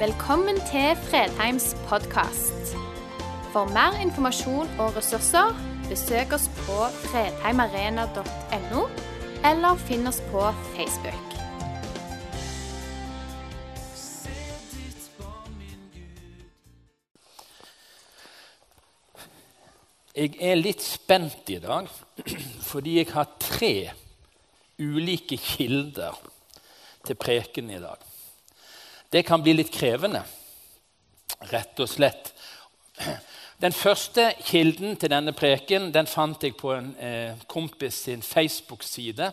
Velkommen til Fredheims podkast. For mer informasjon og ressurser, besøk oss på fredheimarena.no, eller finn oss på Facebook. Jeg er litt spent i dag fordi jeg har tre ulike kilder til preken i dag. Det kan bli litt krevende, rett og slett. Den første kilden til denne preken den fant jeg på en eh, kompis sin Facebook-side.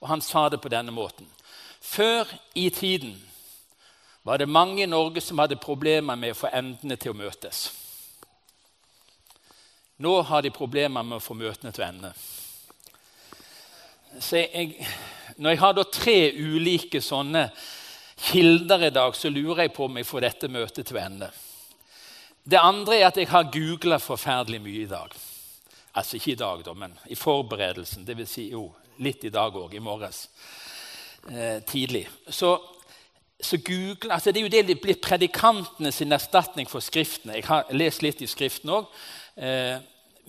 og Han sa det på denne måten. Før i tiden var det mange i Norge som hadde problemer med å få endene til å møtes. Nå har de problemer med å få møtene til å ende. Så jeg, når jeg har tre ulike sånne kilder i dag, så lurer jeg på om jeg får dette møtet til ende. Det andre er at jeg har googla forferdelig mye i dag. Altså ikke i dag, da, men i forberedelsen. Det vil Si, jo, litt i dag òg, i morges eh, tidlig. Så, så Google, altså Det er jo det som blir predikantene sin erstatning for Skriftene. Jeg har lest litt i Skriften òg. Eh,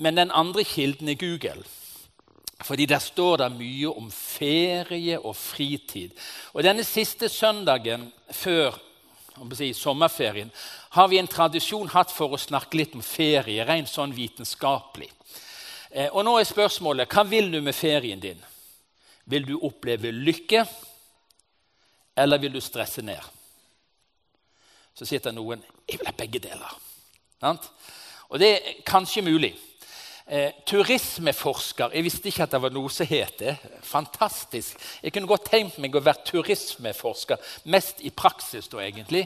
men den andre kilden er Google. Fordi der står det mye om ferie og fritid. Og denne siste søndagen før si, sommerferien har vi en tradisjon hatt for å snakke litt om ferie, rent sånn vitenskapelig. Eh, og nå er spørsmålet hva vil du med ferien din? Vil du oppleve lykke, eller vil du stresse ned? Så sitter noen jeg vil ha begge deler. Og det er kanskje mulig. Eh, turismeforsker Jeg visste ikke at det var noe som het det. Fantastisk. Jeg kunne godt tenkt meg å være turismeforsker, mest i praksis da egentlig.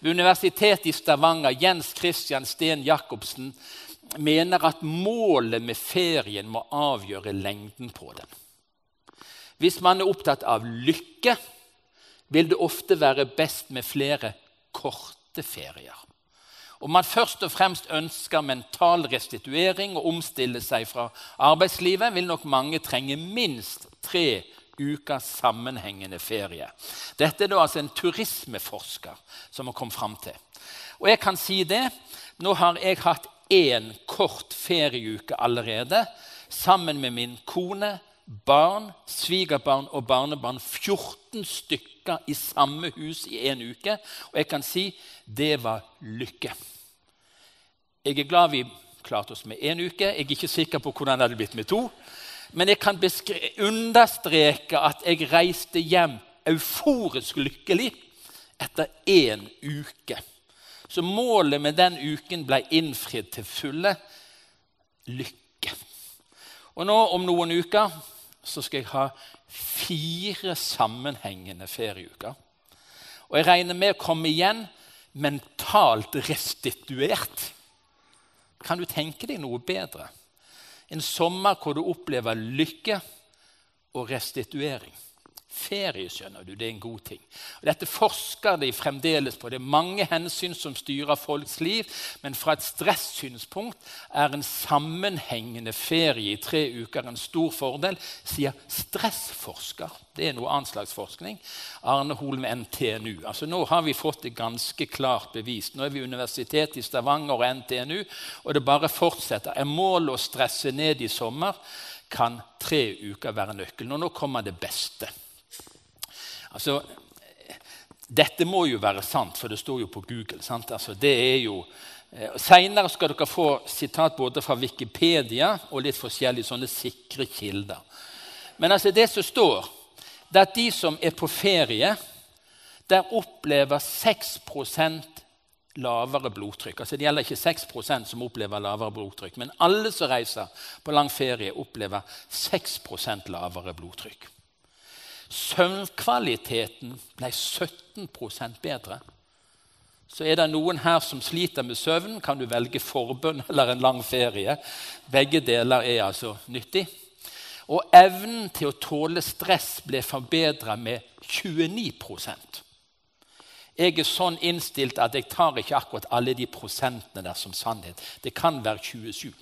Ved Universitetet i Stavanger, Jens Christian Steen Jacobsen, mener at målet med ferien må avgjøre lengden på den. Hvis man er opptatt av lykke, vil det ofte være best med flere korte ferier. Om man først og fremst ønsker mental restituering og omstille seg fra arbeidslivet, vil nok mange trenge minst tre ukers sammenhengende ferie. Dette er da altså en turismeforsker som har kommet fram til. Og jeg kan si det. Nå har jeg hatt én kort ferieuke allerede sammen med min kone, barn, svigerbarn og barnebarn. 14 stykker i samme hus i en uke. Og jeg kan si det var lykke. Jeg er glad vi klarte oss med én uke. Jeg er ikke sikker på hvordan det hadde blitt med to. Men jeg kan understreke at jeg reiste hjem euforisk lykkelig etter én uke. Så målet med den uken ble innfridd til fulle. Lykke. Og nå om noen uker så skal jeg ha fire sammenhengende ferieuker. Og jeg regner med å komme igjen mentalt restituert. Kan du tenke deg noe bedre? En sommer hvor du opplever lykke og restituering. Ferie skjønner du, det er en god ting. Og dette forsker de fremdeles på. Det er mange hensyn som styrer folks liv, men fra et stressynspunkt er en sammenhengende ferie i tre uker en stor fordel, sier stressforsker. Det er noe annet slags forskning. Arne Holm NTNU. Altså Nå har vi fått det ganske klart bevist. Nå er vi Universitetet i Stavanger og NTNU, og det bare fortsetter. Er målet å stresse ned i sommer, kan tre uker være nøkkelen. Og nå kommer det beste. Altså, dette må jo være sant, for det står jo på Google. Altså, det er jo... Eh, Seinere skal dere få sitat både fra Wikipedia og litt forskjellige sånne sikre kilder. Men altså, det som står, det er at de som er på ferie, der opplever 6% lavere blodtrykk. Altså, det gjelder ikke 6% som opplever lavere blodtrykk, men alle som reiser på lang ferie, opplever 6% lavere blodtrykk. Søvnkvaliteten ble 17% bedre. Så er det noen her som sliter med søvn, kan du velge forbønn eller en lang ferie. Begge deler er altså nyttig. Og evnen til å tåle stress ble forbedra med 29 Jeg er sånn innstilt at jeg tar ikke akkurat alle de prosentene der som sannhet. Det kan være 27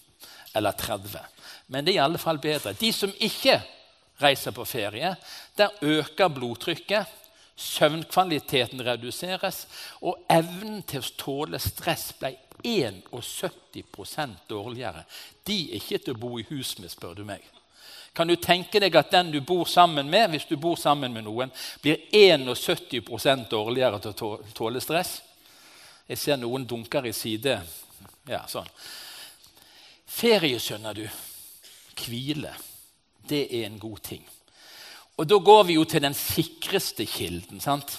eller 30. Men det er i alle fall bedre. De som ikke reiser på ferie, der øker blodtrykket Søvnkvaliteten reduseres, og evnen til å tåle stress ble 71 dårligere. De er ikke til å bo i hus med, spør du meg. Kan du tenke deg at den du bor sammen med, hvis du bor sammen med noen, blir 71 dårligere til å tåle stress? Jeg ser noen dunker i side. Ja, sånn. Ferie, skjønner du. Hvile. Det er en god ting. Og da går vi jo til den sikreste kilden. sant?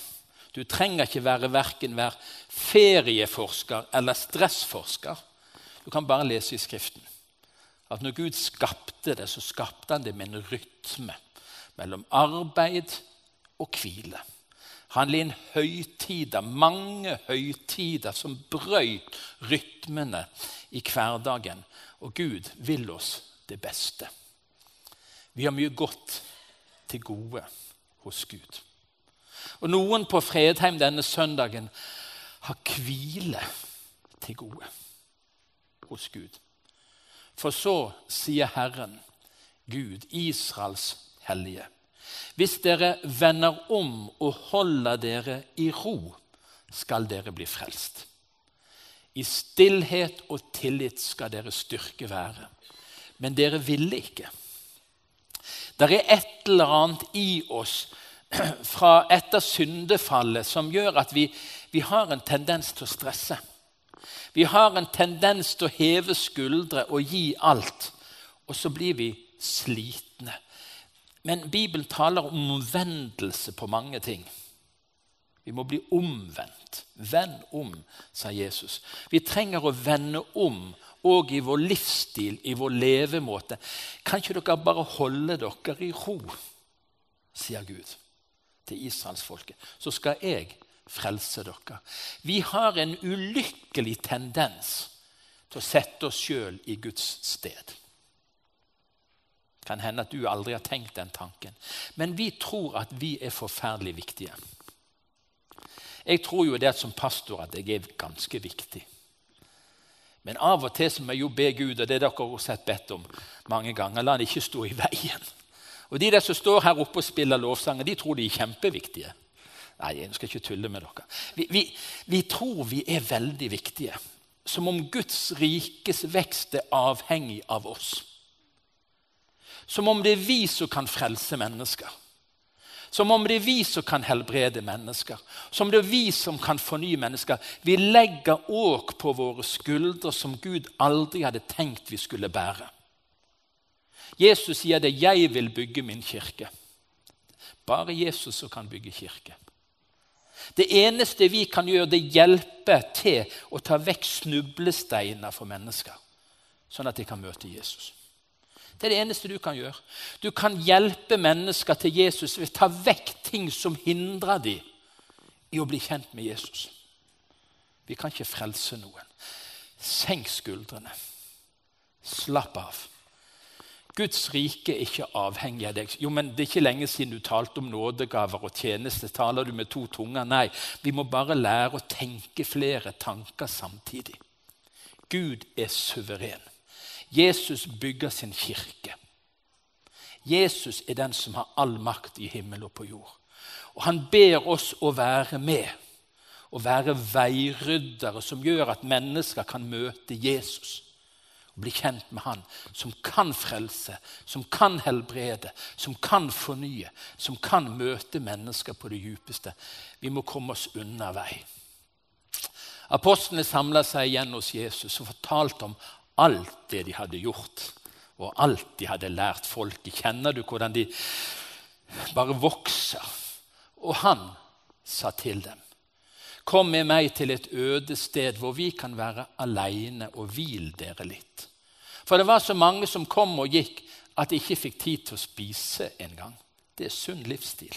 Du trenger ikke være verken være ferieforsker eller stressforsker. Du kan bare lese i Skriften at når Gud skapte det, så skapte han det med en rytme mellom arbeid og hvile. Han inn høytider, mange høytider som brøyt rytmene i hverdagen. Og Gud vil oss det beste. Vi har mye godt til gode hos Gud. Og noen på Fredheim denne søndagen har hvile til gode hos Gud. For så sier Herren, Gud, Israels hellige, hvis dere vender om og holder dere i ro, skal dere bli frelst. I stillhet og tillit skal dere styrke være. Men dere ville ikke. Det er et eller annet i oss fra etter syndefallet som gjør at vi, vi har en tendens til å stresse. Vi har en tendens til å heve skuldre og gi alt. Og så blir vi slitne. Men Bibelen taler om omvendelse på mange ting. Vi må bli omvendt. Vend om, sa Jesus. Vi trenger å vende om og i vår livsstil, i vår levemåte. Kan ikke dere bare holde dere i ro, sier Gud til israelsfolket, så skal jeg frelse dere. Vi har en ulykkelig tendens til å sette oss sjøl i Guds sted. Det kan hende at du aldri har tenkt den tanken. Men vi tror at vi er forferdelig viktige. Jeg tror jo det som pastor at jeg er ganske viktig. Men av og til så må jeg jo be Gud, og det dere har sett bedt om mange ganger, la han ikke stå i veien. Og De der som står her oppe og spiller lovsanger, de tror de er kjempeviktige. Nei, jeg skal ikke tulle med dere. Vi, vi, vi tror vi er veldig viktige. Som om Guds rikes vekst er avhengig av oss. Som om det er vi som kan frelse mennesker. Som om det er vi som kan helbrede mennesker. Som det er vi som kan fornye mennesker. Vi legger åk på våre skuldre som Gud aldri hadde tenkt vi skulle bære. Jesus sier det 'jeg vil bygge min kirke'. Bare Jesus som kan bygge kirke. Det eneste vi kan gjøre, det hjelper til å ta vekk snublesteiner for mennesker, sånn at de kan møte Jesus. Det er det eneste du kan gjøre. Du kan hjelpe mennesker til Jesus ved å ta vekk ting som hindrer dem i å bli kjent med Jesus. Vi kan ikke frelse noen. Senk skuldrene. Slapp av. Guds rike er ikke avhengig av deg. Jo, men Det er ikke lenge siden du talte om nådegaver og tjeneste. Taler du med to tunger? Nei, vi må bare lære å tenke flere tanker samtidig. Gud er suveren. Jesus bygger sin kirke. Jesus er den som har all makt i himmel og på jord. Og Han ber oss å være med, å være veiryddere som gjør at mennesker kan møte Jesus og bli kjent med Han, som kan frelse, som kan helbrede, som kan fornye, som kan møte mennesker på det djupeste. Vi må komme oss unna vei. Apostlene samla seg igjen hos Jesus og fortalte om alt det de hadde gjort, og alt de hadde lært folket. Kjenner du hvordan de bare vokser? Og han sa til dem, kom med meg til et øde sted hvor vi kan være aleine og hvil dere litt. For det var så mange som kom og gikk at de ikke fikk tid til å spise engang. Det er sunn livsstil.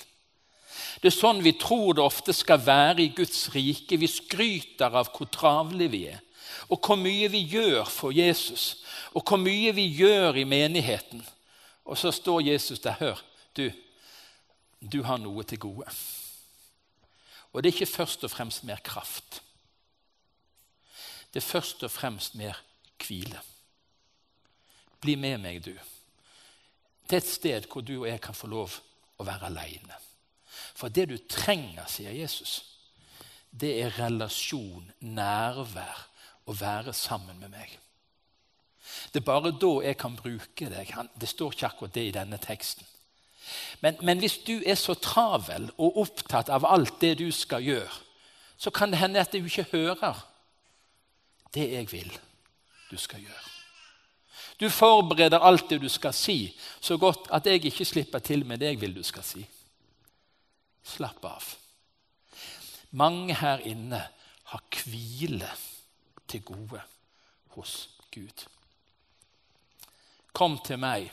Det er sånn vi tror det ofte skal være i Guds rike. Vi skryter av hvor travle vi er og hvor mye vi gjør for Jesus, og hvor mye vi gjør i menigheten. Og så står Jesus der. Hør, du, du har noe til gode. Og det er ikke først og fremst mer kraft. Det er først og fremst mer hvile. Bli med meg, du. Er et sted hvor du og jeg kan få lov å være aleine. For det du trenger, sier Jesus, det er relasjon, nærvær, å være sammen med meg. Det er bare da jeg kan bruke deg. Det står ikke akkurat det i denne teksten. Men, men, hvis du er så travel og opptatt av alt det du skal gjøre, så kan det hende at du ikke hører det jeg vil du skal gjøre. Du forbereder alt det du skal si, så godt at jeg ikke slipper til med det jeg vil du skal si. Slapp av. Mange her inne har hvile til gode hos Gud. Kom til meg,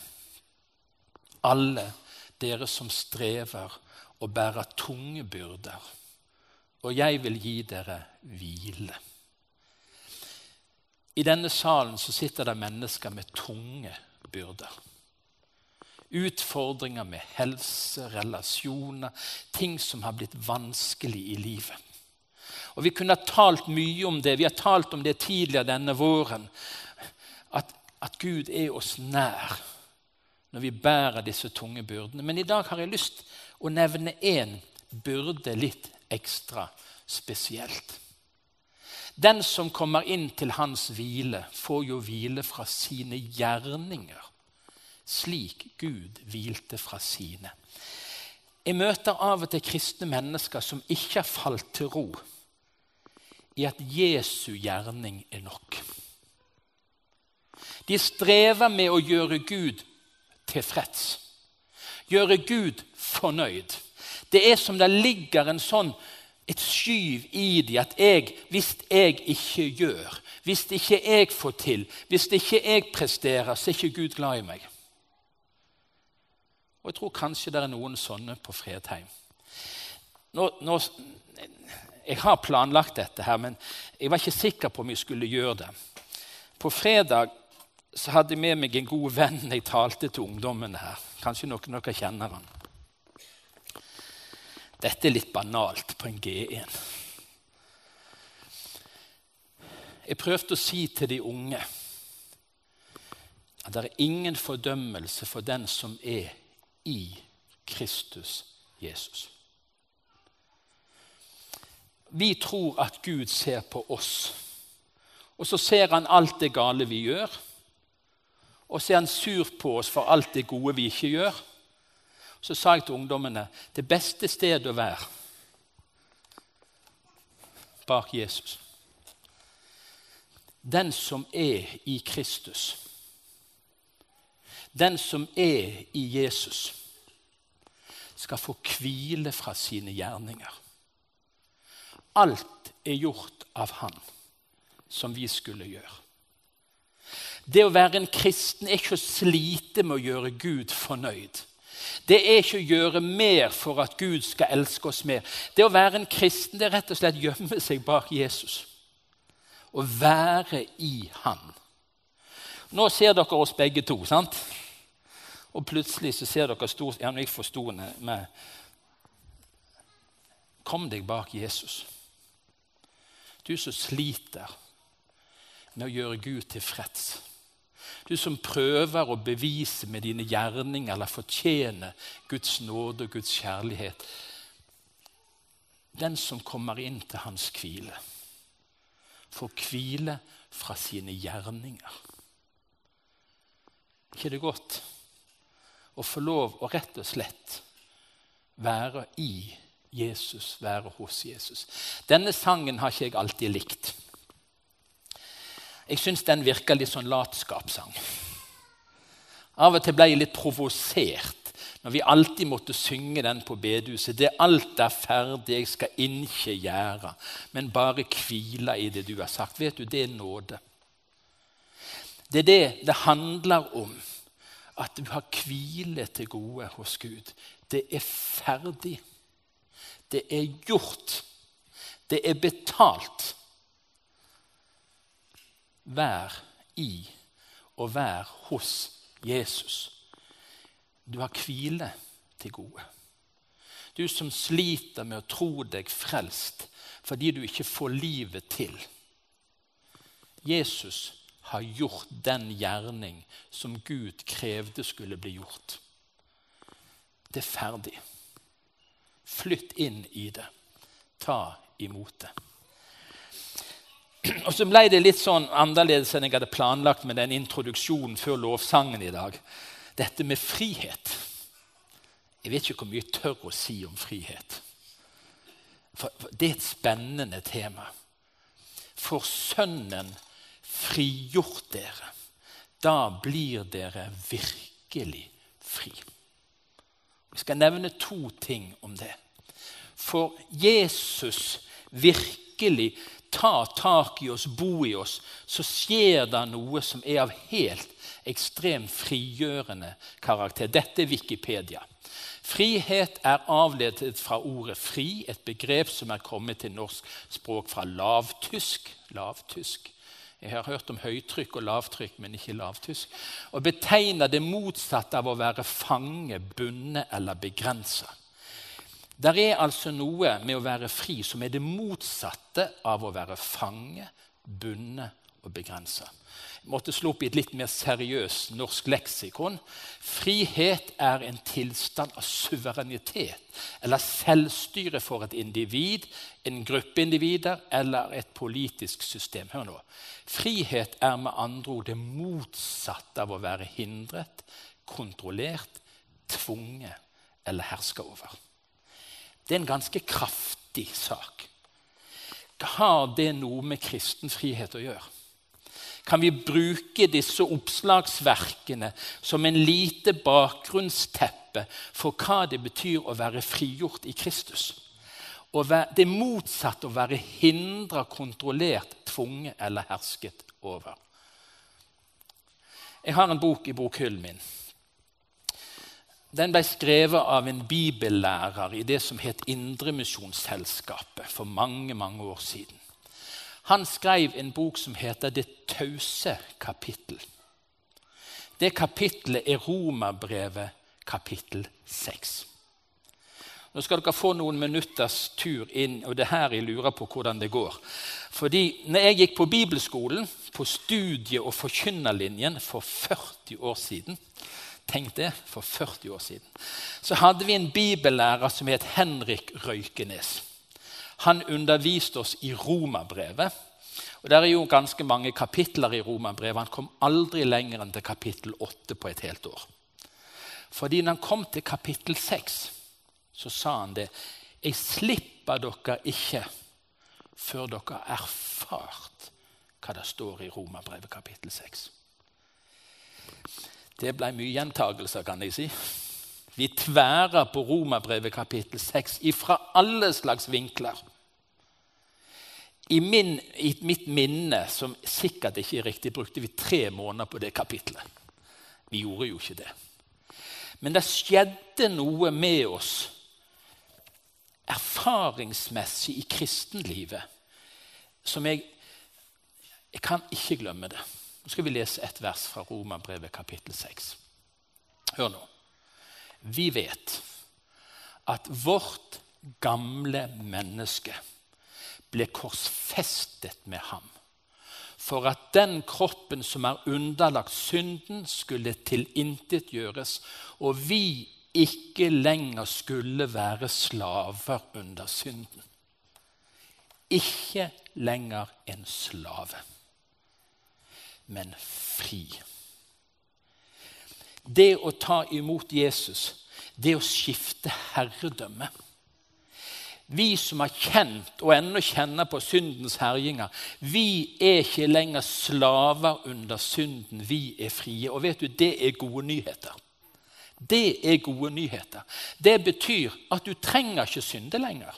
alle dere som strever og bærer tunge byrder, og jeg vil gi dere hvile. I denne salen så sitter det mennesker med tunge byrder. Utfordringer med helse, relasjoner, ting som har blitt vanskelig i livet. Og Vi kunne ha talt mye om det. Vi har talt om det tidligere denne våren. At, at Gud er oss nær når vi bærer disse tunge byrdene. Men i dag har jeg lyst å nevne én byrde litt ekstra spesielt. Den som kommer inn til hans hvile, får jo hvile fra sine gjerninger, slik Gud hvilte fra sine. Jeg møter av og til kristne mennesker som ikke har falt til ro i at Jesu gjerning er nok. De strever med å gjøre Gud tilfreds. Gjøre Gud fornøyd. Det er som det ligger en sånn, et skyv i dem at jeg, hvis jeg ikke gjør, hvis ikke jeg får til, hvis ikke jeg presterer, så er ikke Gud glad i meg. Og Jeg tror kanskje det er noen sånne på Fredheim. Nå, nå, jeg har planlagt dette, her, men jeg var ikke sikker på om jeg skulle gjøre det. På fredag så hadde jeg med meg en god venn jeg talte til ungdommene her. Kanskje noen av dere kjenner han. Dette er litt banalt på en G1. Jeg prøvde å si til de unge at det er ingen fordømmelse for den som er i Kristus Jesus. Vi tror at Gud ser på oss, og så ser han alt det gale vi gjør og så er han sur på oss for alt det gode vi ikke gjør. Så sa jeg til ungdommene det beste stedet å være bak Jesus. Den som er i Kristus, den som er i Jesus, skal få hvile fra sine gjerninger. Alt er gjort av Han som vi skulle gjøre. Det å være en kristen er ikke å slite med å gjøre Gud fornøyd. Det er ikke å gjøre mer for at Gud skal elske oss mer. Det å være en kristen det er rett og slett gjemme seg bak Jesus. Å være i Han. Nå ser dere oss begge to, sant? Og plutselig så ser dere stort, ja, jeg forsto med Kom deg bak Jesus. Du som sliter med å gjøre Gud tilfreds. Du som prøver å bevise med dine gjerninger eller fortjene Guds nåde og Guds kjærlighet. Den som kommer inn til hans hvile, får hvile fra sine gjerninger. ikke det godt å få lov å rett og slett være i Jesus, være hos Jesus? Denne sangen har ikke jeg alltid likt. Jeg syns den virker litt sånn latskapssang. Av og til ble jeg litt provosert når vi alltid måtte synge den på bedehuset. Det alt er ferdig, jeg skal ikke gjøre, men bare hvile i det du har sagt. Vet du, det er nåde. Det er det det handler om. At du har hvile til gode hos Gud. Det er ferdig. Det er gjort. Det er betalt. Vær i og vær hos Jesus. Du har hvile til gode. Du som sliter med å tro deg frelst fordi du ikke får livet til. Jesus har gjort den gjerning som Gud krevde skulle bli gjort. Det er ferdig. Flytt inn i det. Ta imot det. Og så ble det litt sånn annerledes enn jeg hadde planlagt med den introduksjonen før lovsangen i dag. Dette med frihet. Jeg vet ikke hvor mye jeg tør å si om frihet. For det er et spennende tema. For Sønnen frigjort dere, da blir dere virkelig fri. Vi skal nevne to ting om det. For Jesus virkelig tar tak i oss, bo i oss, så skjer det noe som er av helt ekstremt frigjørende karakter. Dette er Wikipedia. Frihet er avledet fra ordet 'fri', et begrep som er kommet til norsk språk fra lavtysk. lavtysk. Jeg har hørt om høytrykk og lavtrykk, men ikke lavtysk. Og betegner det motsatte av å være fange, bundet eller begrensa. Der er altså noe med å være fri som er det motsatte av å være fange, bundet og begrensa. Måtte slå opp i et litt mer seriøst norsk leksikon. Frihet er en tilstand av suverenitet eller selvstyre for et individ, en gruppe individer eller et politisk system. Hør nå. Frihet er med andre ord det motsatte av å være hindret, kontrollert, tvunget eller herska over. Det er en ganske kraftig sak. Har det noe med kristen frihet å gjøre? Kan vi bruke disse oppslagsverkene som en lite bakgrunnsteppe for hva det betyr å være frigjort i Kristus? Og det motsatte å være hindra, kontrollert, tvunget eller hersket over. Jeg har en bok i bokhyllen min den ble skrevet av en bibellærer i det som het Indremisjonsselskapet for mange mange år siden. Han skrev en bok som heter 'Det tause kapittel'. Det kapittelet er Romerbrevet kapittel 6. Nå skal dere få noen minutters tur inn, og det er her jeg lurer på hvordan det går. Fordi når jeg gikk på bibelskolen, på studie- og forkynnerlinjen for 40 år siden, Tenk det, for 40 år siden. Så hadde vi en bibellærer som het Henrik Røykenes. Han underviste oss i Romerbrevet. Og Det er jo ganske mange kapitler i Romerbrevet. Han kom aldri lenger enn til kapittel 8 på et helt år. Fordi når han kom til kapittel 6, så sa han det. Jeg slipper dere ikke før dere har erfart hva det står i Romerbrevet kapittel 6. Det ble mye gjentagelser, kan jeg si. Vi tværer på Romerbrevet kapittel 6 ifra alle slags vinkler. I, min, I, mitt minne, som sikkert ikke er riktig, brukte vi tre måneder på det kapitlet. Vi gjorde jo ikke det. Men det skjedde noe med oss erfaringsmessig i kristenlivet som jeg Jeg kan ikke glemme det. Nå skal vi lese et vers fra Romerbrevet kapittel 6. Hør nå. Vi vet at vårt gamle menneske ble korsfestet med ham for at den kroppen som er underlagt synden, skulle tilintetgjøres, og vi ikke lenger skulle være slaver under synden. Ikke lenger en slave men fri. Det å ta imot Jesus, det å skifte herredømme. Vi som har kjent og ennå kjenner på syndens herjinger, vi er ikke lenger slaver under synden. Vi er frie. Og vet du, det er gode nyheter. Det er gode nyheter. Det betyr at du trenger ikke synde lenger.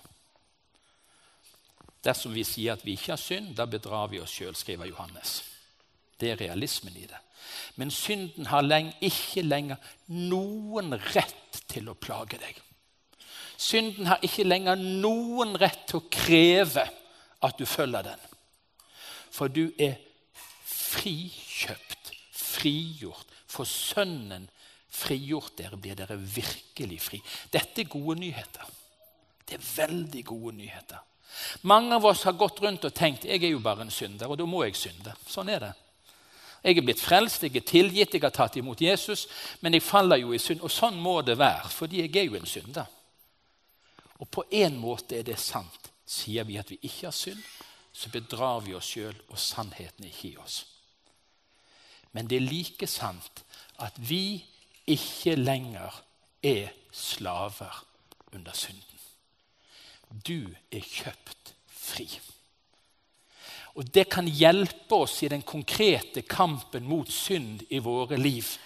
Dersom vi sier at vi ikke har synd, da bedrar vi oss sjøl, skriver Johannes. Det er realismen i det. Men synden har lenge, ikke lenger noen rett til å plage deg. Synden har ikke lenger noen rett til å kreve at du følger den. For du er frikjøpt, frigjort. For Sønnen frigjort dere, blir dere virkelig fri. Dette er gode nyheter. Det er veldig gode nyheter. Mange av oss har gått rundt og tenkt jeg er jo bare en synder, og da må jeg synde. Sånn er det. Jeg er blitt frelst, jeg er tilgitt, jeg har tatt imot Jesus, men jeg faller jo i synd. Og sånn må det være, fordi jeg er jo en synder. Og på en måte er det sant. Sier vi at vi ikke har synd, så bedrar vi oss sjøl, og sannheten er ikke i oss. Men det er like sant at vi ikke lenger er slaver under synden. Du er kjøpt fri. Og Det kan hjelpe oss i den konkrete kampen mot synd i våre liv.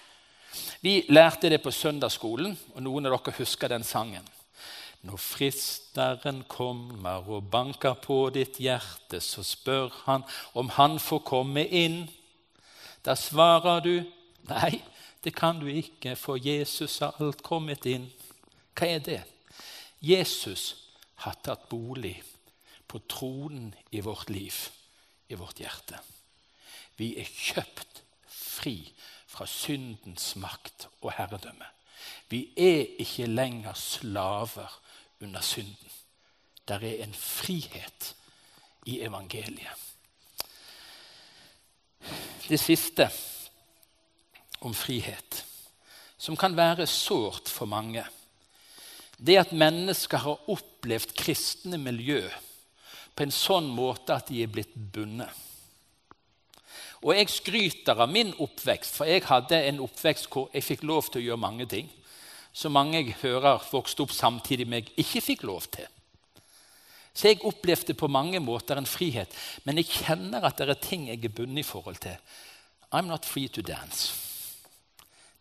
Vi lærte det på søndagsskolen, og noen av dere husker den sangen. Når fristeren kommer og banker på ditt hjerte, så spør han om han får komme inn. Da svarer du nei, det kan du ikke, for Jesus har alt kommet inn. Hva er det? Jesus har tatt bolig på tronen i vårt liv, i vårt hjerte. Vi er kjøpt fri fra syndens makt og herredømme. Vi er ikke lenger slaver under synden. Der er en frihet i evangeliet. Det siste om frihet, som kan være sårt for mange, det at mennesker har opplevd kristne miljø på en sånn måte at de er blitt bundet. Og jeg skryter av min oppvekst, for jeg hadde en oppvekst hvor jeg fikk lov til å gjøre mange ting som mange jeg hører vokste opp samtidig med jeg ikke fikk lov til. Så jeg opplevde på mange måter en frihet, men jeg kjenner at det er ting jeg er bundet i forhold til. I'm not free to dance.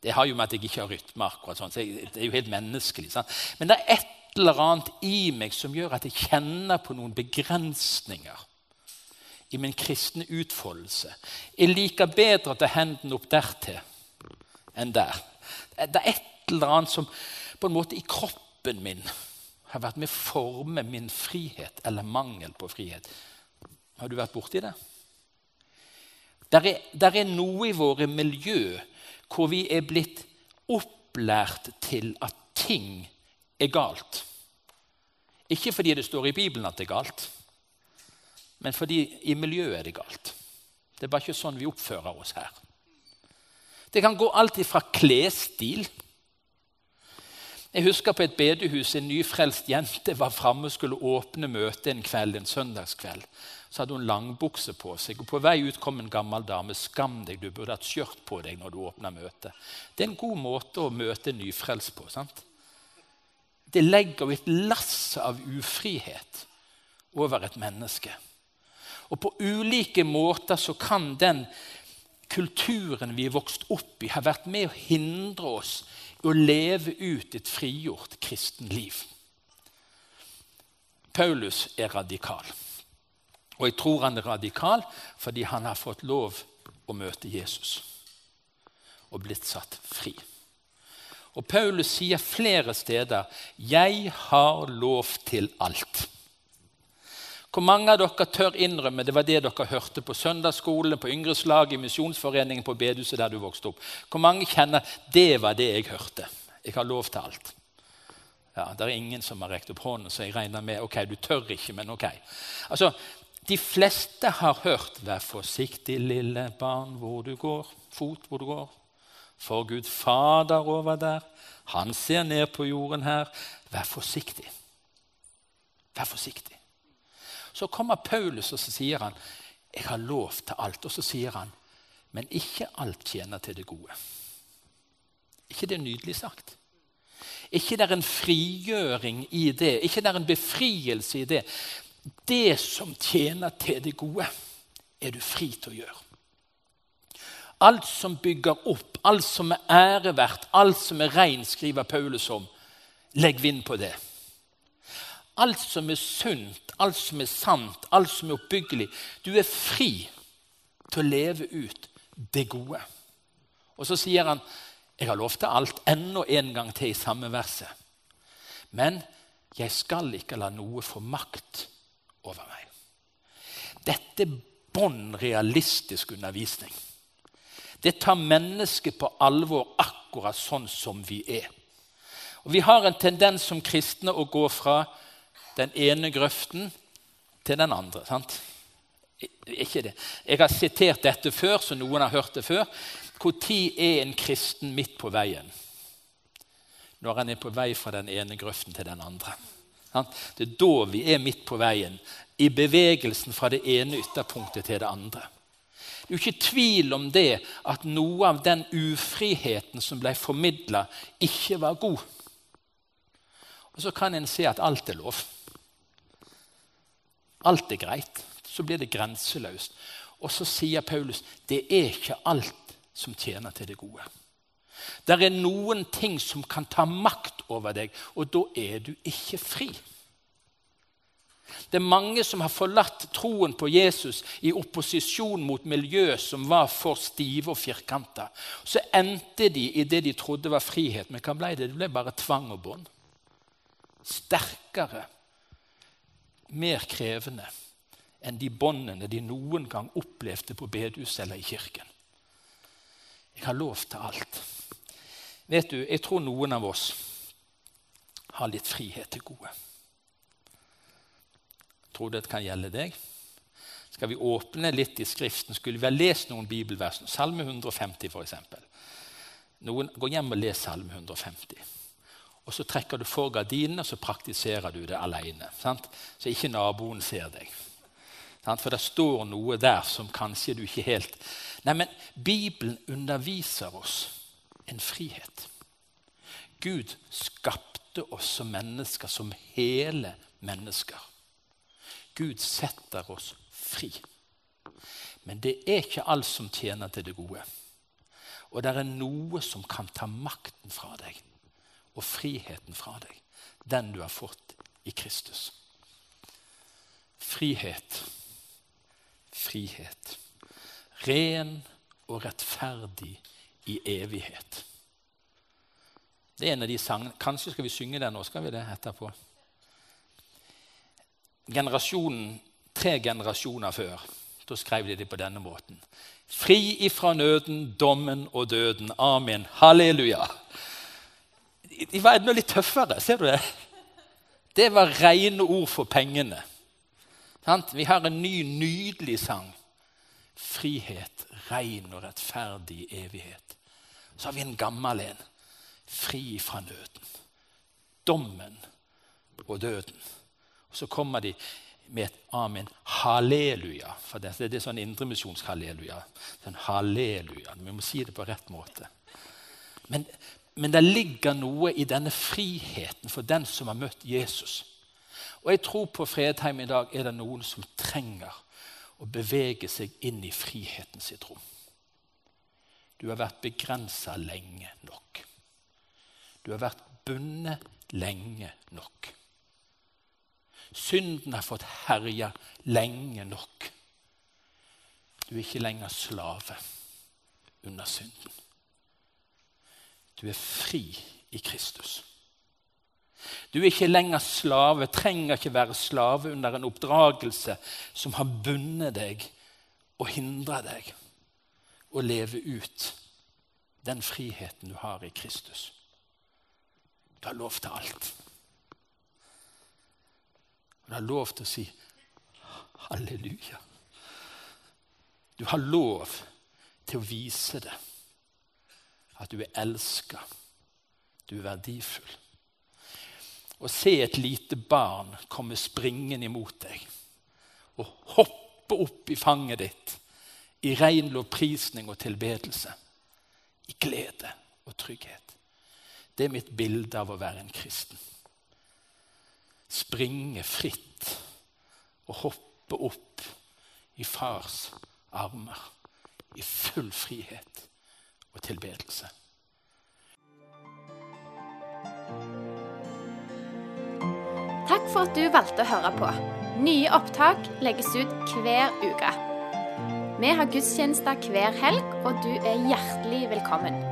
Det har jo med at jeg ikke har rytme, akkurat sånn, så det er jo helt menneskelig. Sant? Men det er et eller annet i meg som gjør at jeg kjenner på noen begrensninger i min kristne utfoldelse. Jeg liker bedre å ta hendene opp dertil enn der. Det er et eller annet som på en måte i kroppen min har vært med å forme min frihet eller mangel på frihet. Har du vært borti det? Der er, der er noe i våre miljø hvor vi er blitt opplært til at ting er galt. Ikke fordi det står i Bibelen at det er galt, men fordi i miljøet er det galt. Det er bare ikke sånn vi oppfører oss her. Det kan gå alt fra klesstil jeg husker på et bedehus en nyfrelst jente var framme og skulle åpne møtet en kveld, en søndagskveld. Så hadde hun langbukse på seg, og på vei ut kom en gammel dame. 'Skam deg, du burde hatt skjørt på deg når du åpner møtet.' Det er en god måte å møte en nyfrelst på. sant? Det legger jo et lass av ufrihet over et menneske. Og på ulike måter så kan den kulturen vi er vokst opp i, ha vært med å hindre oss i å leve ut et frigjort kristenliv. Paulus er radikal. Og jeg tror han er radikal fordi han har fått lov å møte Jesus og blitt satt fri. Og Paulus sier flere steder 'Jeg har lov til alt'. Hvor mange av dere tør innrømme det var det dere hørte på søndagsskolen, på yngreslaget, i Misjonsforeningen, på bedehuset der du vokste opp? Hvor mange kjenner det var det jeg hørte? Jeg har lov til alt. Ja, Det er ingen som har rekt opp hånden, så jeg regner med ok, du tør ikke, men ok. Altså, De fleste har hørt 'Vær forsiktig, lille barn, hvor du går', fot hvor du går. For Gud Fader over der, han ser ned på jorden her. Vær forsiktig. Vær forsiktig. Så kommer Paulus og så sier han, 'Jeg har lov til alt.' Og så sier han, 'Men ikke alt tjener til det gode'. ikke det nydelig sagt? ikke det er en frigjøring i det, ikke det er en befrielse i det. Det som tjener til det gode, er du fri til å gjøre. Alt som bygger opp, alt som er æreverdt, alt som er rein, skriver Paulus om. Legg vind på det. Alt som er sunt, alt som er sant, alt som er oppbyggelig. Du er fri til å leve ut det gode. Og så sier han, 'Jeg har lovt deg alt enda en gang til i samme verset.' 'Men jeg skal ikke la noe få makt over meg.' Dette er bånn realistisk undervisning. Det tar mennesket på alvor akkurat sånn som vi er. Og Vi har en tendens som kristne å gå fra den ene grøften til den andre. sant? Ikke det. Jeg har sitert dette før, så noen har hørt det før. Når er en kristen midt på veien? Når han er på vei fra den ene grøften til den andre. Det er da vi er midt på veien, i bevegelsen fra det ene ytterpunktet til det andre. Det er jo ikke tvil om det at noe av den ufriheten som ble formidla, ikke var god. Og så kan en se at alt er lov. Alt er greit. Så blir det grenseløst. Og så sier Paulus det er ikke alt som tjener til det gode. Der er noen ting som kan ta makt over deg, og da er du ikke fri. Det er mange som har forlatt troen på Jesus i opposisjon mot miljø som var for stive og firkanta. Så endte de i det de trodde var frihet. Men hva ble det? Det ble bare tvang og bånd. Sterkere, mer krevende enn de båndene de noen gang opplevde på bedehuset eller i kirken. Jeg har lov til alt. Vet du, Jeg tror noen av oss har litt frihet til gode. Tror det kan gjelde deg. Skal vi åpne litt i Skriften, skulle vi ha lest noen bibelvers. Salme 150, f.eks. Noen går hjem og leser Salme 150. Og Så trekker du for gardinene og så praktiserer du det alene. Sant? Så ikke naboen ser deg. For det står noe der som kanskje du ikke helt Nei, men Bibelen underviser oss en frihet. Gud skapte oss som mennesker, som hele mennesker. Gud setter oss fri. Men det er ikke alt som tjener til det gode. Og det er noe som kan ta makten fra deg og friheten fra deg. Den du har fått i Kristus. Frihet frihet. Ren og rettferdig i evighet. Det er en av de sangene. Kanskje skal vi synge den nå? Skal vi det etterpå? Generasjonen, Tre generasjoner før da skrev de det på denne måten. Fri ifra nøden, dommen og døden. Amen. Halleluja. De var enda litt tøffere. Ser du det? Det var rene ord for pengene. Vi har en ny, nydelig sang. Frihet, ren og rettferdig evighet. Så har vi en gammel en. Fri fra nøden. Dommen og døden. Og Så kommer de med et amen. Halleluja. For det, det er sånn indremisjonsk halleluja. Sånn halleluja. Vi må si det på rett måte. Men, men det ligger noe i denne friheten for den som har møtt Jesus. Og jeg tror på Fredheim i dag er det noen som trenger å bevege seg inn i friheten sitt rom. Du har vært begrensa lenge nok. Du har vært bundet lenge nok. Synden har fått herje lenge nok. Du er ikke lenger slave under synden. Du er fri i Kristus. Du er ikke lenger slave, trenger ikke være slave under en oppdragelse som har bundet deg og hindra deg å leve ut den friheten du har i Kristus. Du har lov til alt. Du har lov til å si halleluja. Du har lov til å vise det, at du er elska, du er verdifull å se et lite barn komme springende imot deg og hoppe opp i fanget ditt i ren lovprisning og tilbedelse, i glede og trygghet. Det er mitt bilde av å være en kristen. Springe fritt og hoppe opp i fars armer i full frihet og tilbedelse. Takk for at du valgte å høre på. Nye opptak legges ut hver uke. Vi har gudstjenester hver helg, og du er hjertelig velkommen.